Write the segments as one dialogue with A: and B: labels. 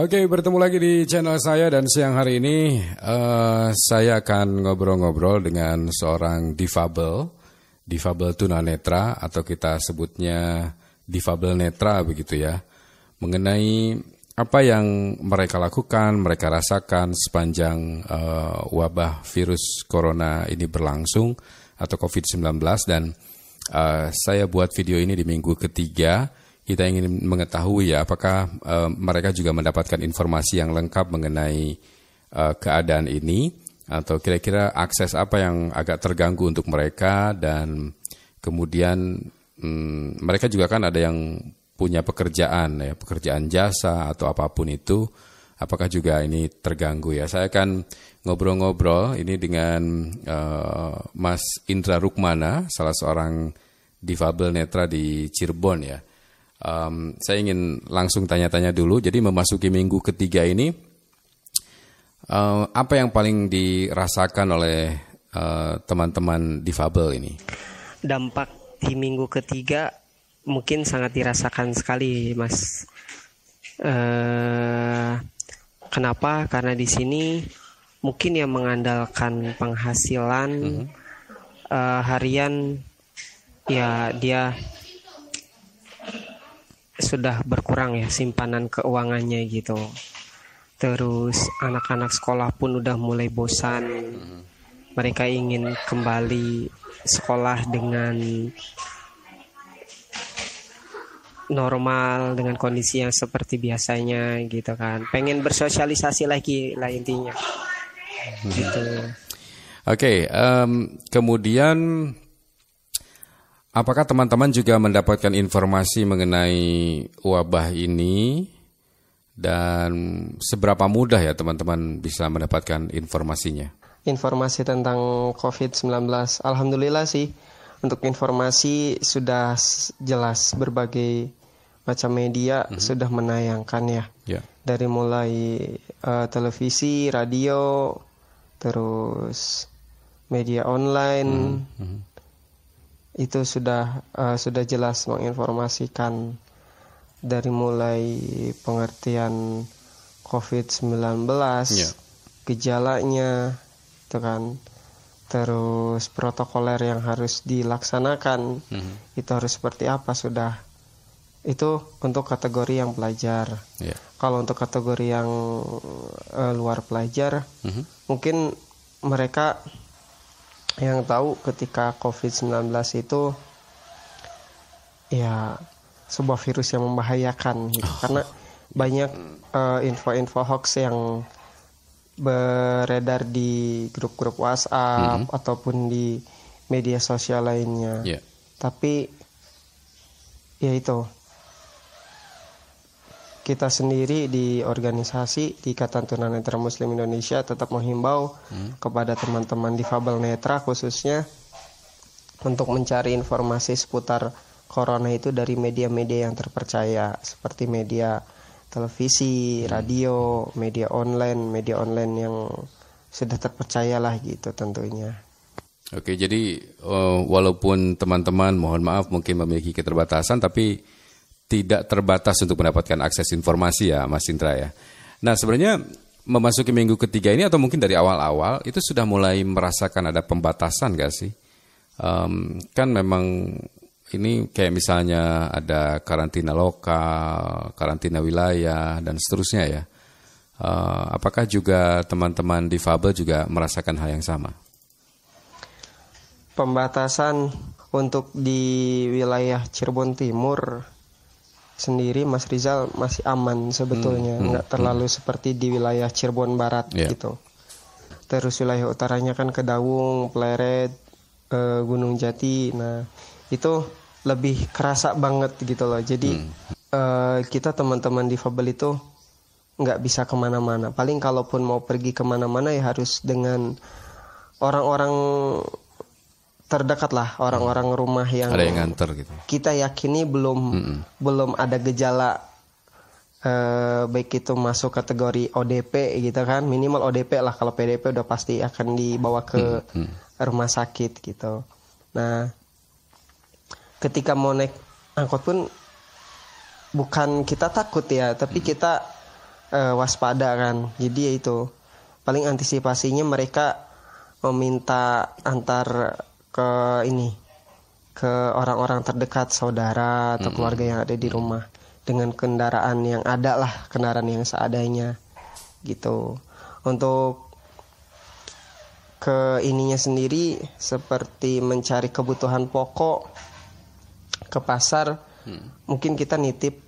A: Oke, bertemu lagi di channel saya dan siang hari ini uh, saya akan ngobrol-ngobrol dengan seorang difabel, difabel tunanetra atau kita sebutnya difabel netra begitu ya, mengenai apa yang mereka lakukan, mereka rasakan sepanjang uh, wabah virus corona ini berlangsung atau COVID-19 dan uh, saya buat video ini di minggu ketiga kita ingin mengetahui ya apakah uh, mereka juga mendapatkan informasi yang lengkap mengenai uh, keadaan ini atau kira-kira akses apa yang agak terganggu untuk mereka dan kemudian um, mereka juga kan ada yang punya pekerjaan ya pekerjaan jasa atau apa pun itu apakah juga ini terganggu ya? Saya akan ngobrol-ngobrol ini dengan uh, Mas Indra Rukmana salah seorang difabel netra di Cirebon ya Um, saya ingin langsung tanya-tanya dulu. Jadi memasuki minggu ketiga ini, uh, apa yang paling dirasakan oleh uh, teman-teman difabel ini?
B: Dampak di minggu ketiga mungkin sangat dirasakan sekali, Mas. Uh, kenapa? Karena di sini mungkin yang mengandalkan penghasilan mm -hmm. uh, harian, ya dia sudah berkurang ya simpanan keuangannya gitu. Terus anak-anak sekolah pun udah mulai bosan. Mereka ingin kembali sekolah dengan normal dengan kondisi yang seperti biasanya gitu kan. Pengen bersosialisasi lagi lah intinya. Gitu.
A: Oke, okay, um, kemudian Apakah teman-teman juga mendapatkan informasi mengenai wabah ini dan seberapa mudah ya teman-teman bisa mendapatkan informasinya?
B: Informasi tentang COVID-19, alhamdulillah sih untuk informasi sudah jelas berbagai macam media mm -hmm. sudah menayangkan ya. Yeah. Dari mulai uh, televisi, radio, terus media online. Mm -hmm itu sudah uh, sudah jelas menginformasikan dari mulai pengertian COVID-19, yeah. gejalanya, itu kan, terus protokoler yang harus dilaksanakan, mm -hmm. itu harus seperti apa sudah. Itu untuk kategori yang pelajar. Yeah. Kalau untuk kategori yang uh, luar pelajar, mm -hmm. mungkin mereka yang tahu ketika COVID-19 itu ya sebuah virus yang membahayakan gitu. Oh. Karena banyak uh, info-info hoax yang beredar di grup-grup WhatsApp mm -hmm. ataupun di media sosial lainnya. Yeah. Tapi ya itu kita sendiri di organisasi di Ikatan Tunanetra Muslim Indonesia tetap menghimbau hmm. kepada teman-teman difabel netra khususnya untuk mencari informasi seputar corona itu dari media-media yang terpercaya seperti media televisi, hmm. radio, media online, media online yang sudah terpercaya lah gitu tentunya.
A: Oke, jadi uh, walaupun teman-teman mohon maaf mungkin memiliki keterbatasan tapi tidak terbatas untuk mendapatkan akses informasi ya Mas Indra ya. Nah sebenarnya memasuki minggu ketiga ini atau mungkin dari awal-awal itu sudah mulai merasakan ada pembatasan gak sih? Um, kan memang ini kayak misalnya ada karantina lokal, karantina wilayah dan seterusnya ya. Uh, apakah juga teman-teman difabel juga merasakan hal yang sama?
B: Pembatasan untuk di wilayah Cirebon Timur sendiri Mas Rizal masih aman sebetulnya hmm, hmm, nggak terlalu hmm. seperti di wilayah Cirebon Barat yeah. gitu terus wilayah utaranya kan Kedawung Pleret uh, Gunung Jati nah itu lebih kerasa banget gitu loh jadi hmm. uh, kita teman-teman di Fabel itu nggak bisa ke mana-mana paling kalaupun mau pergi ke mana-mana ya harus dengan orang-orang terdekat lah orang-orang rumah yang
A: ada yang nganter gitu.
B: Kita yakini belum mm -mm. belum ada gejala uh, baik itu masuk kategori ODP gitu kan minimal ODP lah kalau PDP udah pasti akan dibawa ke mm -mm. rumah sakit gitu. Nah ketika mau naik angkot pun bukan kita takut ya tapi mm. kita uh, waspada kan jadi ya itu paling antisipasinya mereka meminta antar ke ini ke orang-orang terdekat saudara atau keluarga yang ada di rumah dengan kendaraan yang ada lah kendaraan yang seadanya gitu untuk ke ininya sendiri seperti mencari kebutuhan pokok ke pasar hmm. mungkin kita nitip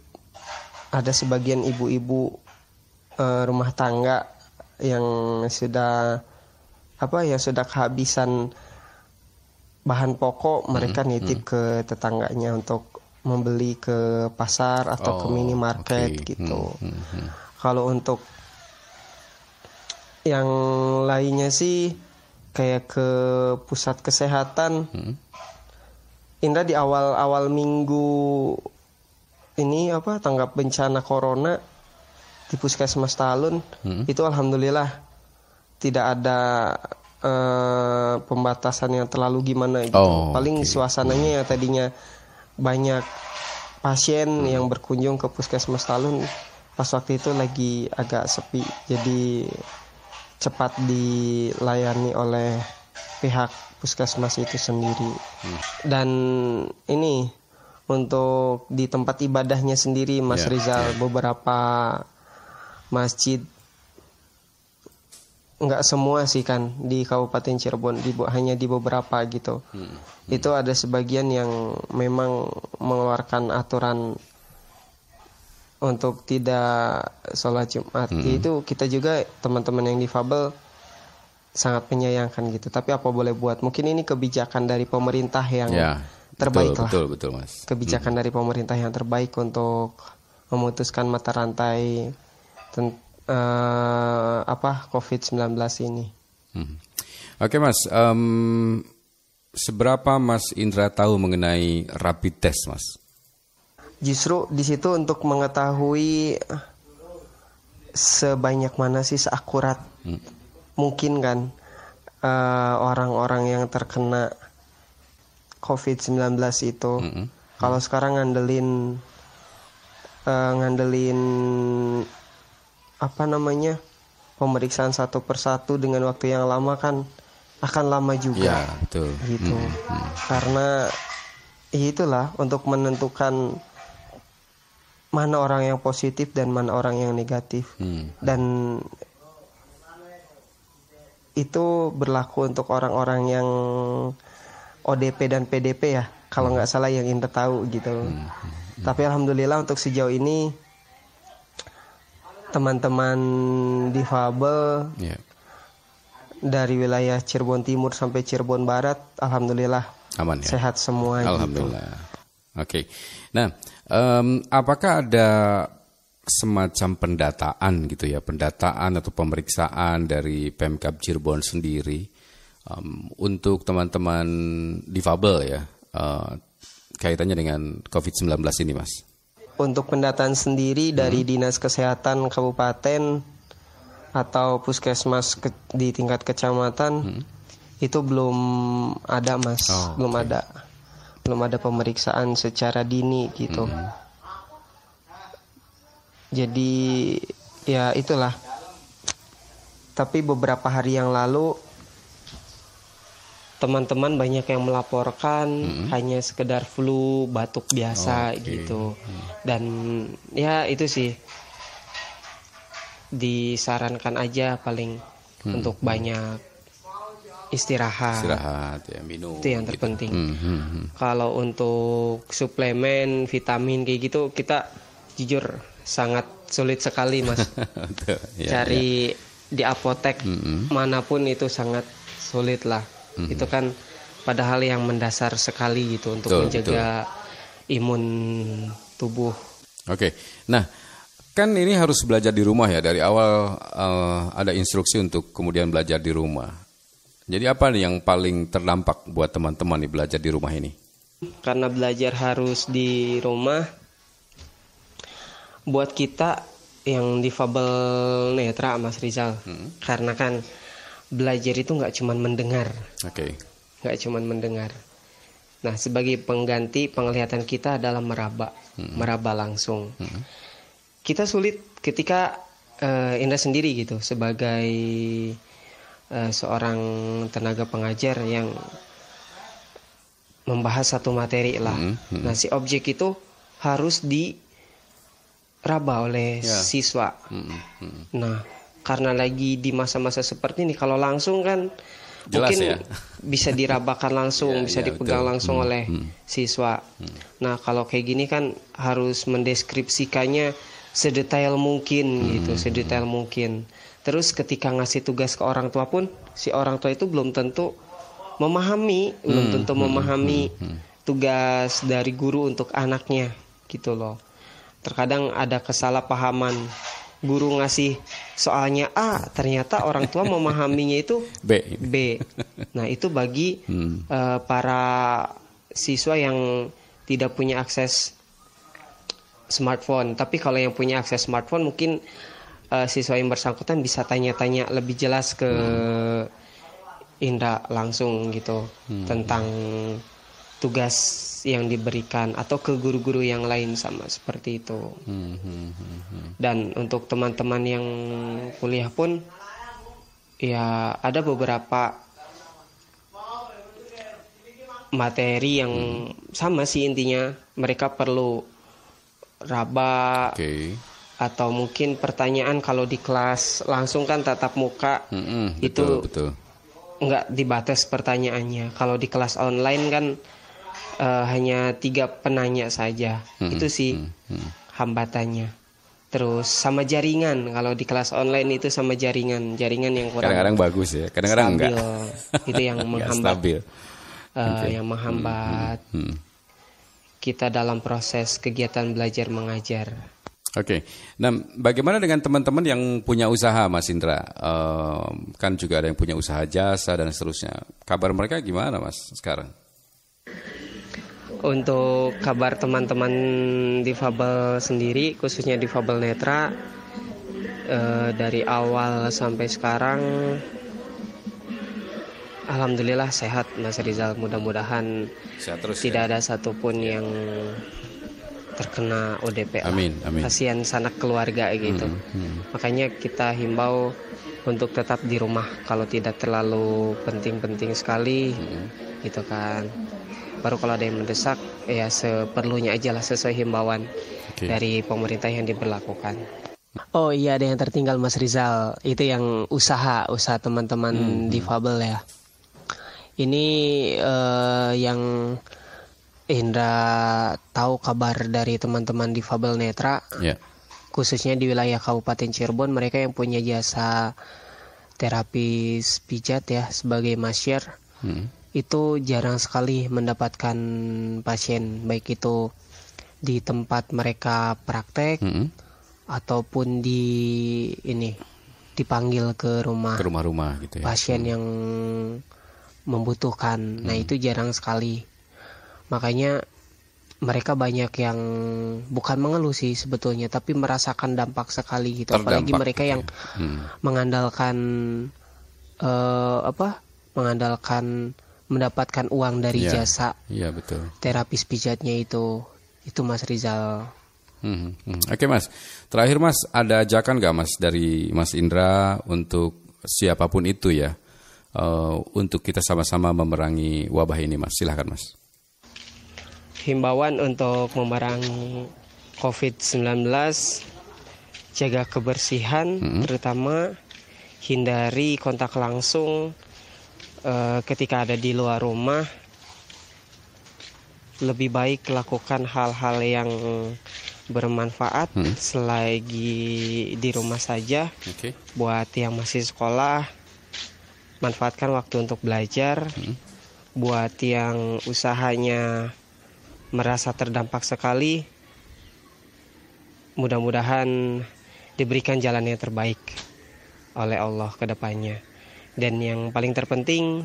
B: ada sebagian ibu-ibu e, rumah tangga yang sudah apa ya sudah kehabisan bahan pokok mereka hmm. nitip hmm. ke tetangganya untuk membeli ke pasar atau oh, ke minimarket okay. gitu. Hmm. Hmm. Hmm. Kalau untuk yang lainnya sih kayak ke pusat kesehatan. Hmm. Indra di awal-awal minggu ini apa tanggap bencana corona di puskesmas Talun hmm. itu alhamdulillah tidak ada uh, pembatasan yang terlalu gimana gitu. Oh, Paling okay. suasananya ya tadinya banyak pasien hmm. yang berkunjung ke puskesmas Talun pas waktu itu lagi agak sepi. Jadi cepat dilayani oleh pihak puskesmas itu sendiri. Hmm. Dan ini untuk di tempat ibadahnya sendiri Mas yeah, Rizal yeah. beberapa masjid nggak semua sih kan di Kabupaten Cirebon di hanya di beberapa gitu. Hmm. Hmm. Itu ada sebagian yang memang mengeluarkan aturan untuk tidak sholat Jumat hmm. itu kita juga teman-teman yang difabel sangat menyayangkan gitu tapi apa boleh buat mungkin ini kebijakan dari pemerintah yang ya, terbaik betul, lah betul betul mas kebijakan hmm. dari pemerintah yang terbaik untuk memutuskan mata rantai uh, apa COVID-19 ini hmm.
A: oke mas um, seberapa mas Indra tahu mengenai rapid test mas
B: justru di situ untuk mengetahui sebanyak mana sih seakurat hmm. mungkin kan uh, orang-orang yang terkena COVID-19 itu hmm. Hmm. kalau sekarang ngandelin uh, ngandelin apa namanya pemeriksaan satu persatu dengan waktu yang lama kan akan lama juga
A: ya, betul.
B: gitu hmm. Hmm. karena ya itulah untuk menentukan mana orang yang positif dan mana orang yang negatif hmm. dan itu berlaku untuk orang-orang yang ODP dan PDP ya kalau nggak salah yang Indra tahu gitu hmm. Hmm. tapi alhamdulillah untuk sejauh ini teman-teman difabel yeah. dari wilayah Cirebon Timur sampai Cirebon Barat alhamdulillah aman ya sehat semua
A: gitu. alhamdulillah gitu. oke okay. nah Um, apakah ada semacam pendataan gitu ya, pendataan atau pemeriksaan dari Pemkab Cirebon sendiri um, untuk teman-teman difabel ya, uh, kaitannya dengan COVID-19 ini, Mas?
B: Untuk pendataan sendiri dari hmm. Dinas Kesehatan Kabupaten atau puskesmas ke, di tingkat kecamatan hmm. itu belum ada, Mas, oh, belum okay. ada belum ada pemeriksaan secara dini gitu. Hmm. Jadi ya itulah. Tapi beberapa hari yang lalu teman-teman banyak yang melaporkan hmm. hanya sekedar flu, batuk biasa okay. gitu. Hmm. Dan ya itu sih disarankan aja paling hmm. untuk banyak istirahat.
A: Istirahat ya, minum.
B: Itu yang gitu. terpenting. Hmm, hmm, hmm. Kalau untuk suplemen, vitamin kayak gitu kita jujur sangat sulit sekali, Mas. ya, Cari ya. di apotek hmm, hmm. mana pun itu sangat sulit lah. Hmm. Itu kan padahal yang mendasar sekali gitu untuk betul, menjaga betul. imun tubuh.
A: Oke. Nah, kan ini harus belajar di rumah ya dari awal uh, ada instruksi untuk kemudian belajar di rumah. Jadi apa nih yang paling terdampak buat teman-teman nih belajar di rumah ini?
B: Karena belajar harus di rumah, buat kita yang difabel netra Mas Rizal, hmm. karena kan belajar itu nggak cuma mendengar,
A: okay.
B: nggak cuma mendengar. Nah sebagai pengganti penglihatan kita adalah meraba, hmm. meraba langsung. Hmm. Kita sulit ketika uh, Indra sendiri gitu sebagai uh, seorang tenaga pengajar yang membahas satu materi lah. Mm -hmm. Nah si objek itu harus diraba oleh yeah. siswa. Mm -hmm. Nah karena lagi di masa-masa seperti ini kalau langsung kan Jelas mungkin ya? bisa dirabakan langsung, ya, bisa ya, dipegang betul. langsung hmm, oleh hmm. siswa. Hmm. Nah kalau kayak gini kan harus mendeskripsikannya sedetail mungkin hmm. gitu, sedetail mungkin. Terus ketika ngasih tugas ke orang tua pun si orang tua itu belum tentu memahami, hmm. belum tentu hmm. memahami hmm. hmm. tugas dari guru untuk anaknya gitu loh. Terkadang ada kesalahpahaman guru ngasih soalnya A, ternyata orang tua memahaminya itu B. B. Nah, itu bagi hmm. uh, para siswa yang tidak punya akses smartphone. Tapi kalau yang punya akses smartphone mungkin uh, siswa yang bersangkutan bisa tanya-tanya lebih jelas ke hmm. Indra langsung gitu hmm. tentang tugas yang diberikan atau ke guru-guru yang lain sama seperti itu. Hmm, hmm, hmm, hmm. Dan untuk teman-teman yang kuliah pun ya ada beberapa materi yang hmm. sama sih intinya mereka perlu raba okay. atau mungkin pertanyaan kalau di kelas langsung kan tatap muka hmm, hmm, itu betul, betul. nggak dibatas pertanyaannya kalau di kelas online kan uh, hanya tiga penanya saja. Hmm, itu sih hmm, hmm. hambatannya. Terus sama jaringan kalau di kelas online itu sama jaringan, jaringan yang kurang
A: kadang-kadang bagus ya, kadang-kadang enggak.
B: Itu yang menghambat. stabil. Uh, eh, okay. yang menghambat hmm, hmm, hmm. kita dalam proses kegiatan belajar mengajar.
A: Oke, okay. nah bagaimana dengan teman-teman yang punya usaha, Mas Indra? Uh, kan juga ada yang punya usaha jasa dan seterusnya. Kabar mereka gimana, Mas, sekarang?
B: Untuk kabar teman-teman difabel sendiri khususnya difabel netra eh, dari awal sampai sekarang alhamdulillah sehat Mas Rizal mudah-mudahan tidak ya? ada satupun yang terkena ODP
A: amin, amin.
B: kasihan sanak keluarga gitu hmm, hmm. makanya kita himbau untuk tetap di rumah kalau tidak terlalu penting-penting sekali hmm. gitu kan baru kalau ada yang mendesak ya seperlunya aja lah sesuai himbauan okay. dari pemerintah yang diberlakukan. Oh iya ada yang tertinggal Mas Rizal itu yang usaha usaha teman-teman hmm. hmm. difabel ya. Ini uh, yang Indra tahu kabar dari teman-teman difabel netra, yeah. khususnya di wilayah Kabupaten Cirebon mereka yang punya jasa terapis pijat ya sebagai masyar. Hmm itu jarang sekali mendapatkan pasien baik itu di tempat mereka praktek mm -hmm. ataupun di ini dipanggil ke rumah
A: ke rumah-rumah gitu ya.
B: pasien yang membutuhkan. Mm. Nah, itu jarang sekali. Makanya mereka banyak yang bukan mengeluh sih sebetulnya tapi merasakan dampak sekali gitu Terdampak, apalagi mereka yang ya. hmm. mengandalkan uh, apa mengandalkan mendapatkan uang dari ya, jasa
A: ya, betul.
B: terapis pijatnya itu itu Mas Rizal.
A: Hmm, hmm. Oke Mas, terakhir Mas ada ajakan nggak Mas dari Mas Indra untuk siapa pun itu ya uh, untuk kita sama-sama memerangi wabah ini Mas, silahkan Mas.
B: Himbauan untuk memerangi COVID-19 jaga kebersihan hmm. terutama hindari kontak langsung uh, ketika ada di luar rumah lebih baik lakukan hal-hal yang bermanfaat hmm. selagi di rumah saja. Okay. Buat yang masih sekolah, manfaatkan waktu untuk belajar. Hmm. Buat yang usahanya merasa terdampak sekali, mudah-mudahan diberikan jalan yang terbaik oleh Allah ke depannya. Dan yang paling terpenting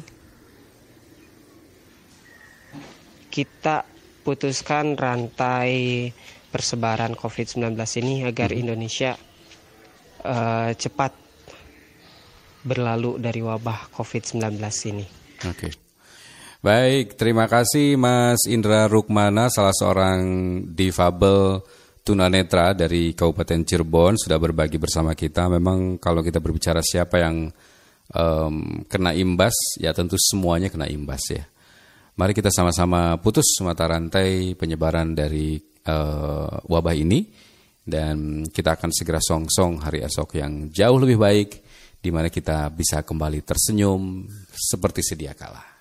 B: kita putuskan rantai persebaran COVID-19 ini agar. Indonesia uh, cepat berlalu dari wabah COVID-19 ini.
A: Oke. Okay. Baik, terima kasih Mas Indra Rukmana, salah seorang difabel tunanetra dari Kabupaten Cirebon sudah berbagi bersama kita. Memang kalau kita berbicara siapa yang um, kena imbas, ya tentu semuanya kena imbas ya. Mari kita sama-sama putus mata rantai penyebaran dari uh, wabah ini dan kita akan segera song-song hari esok yang jauh lebih baik di mana kita bisa kembali tersenyum seperti sedia kala.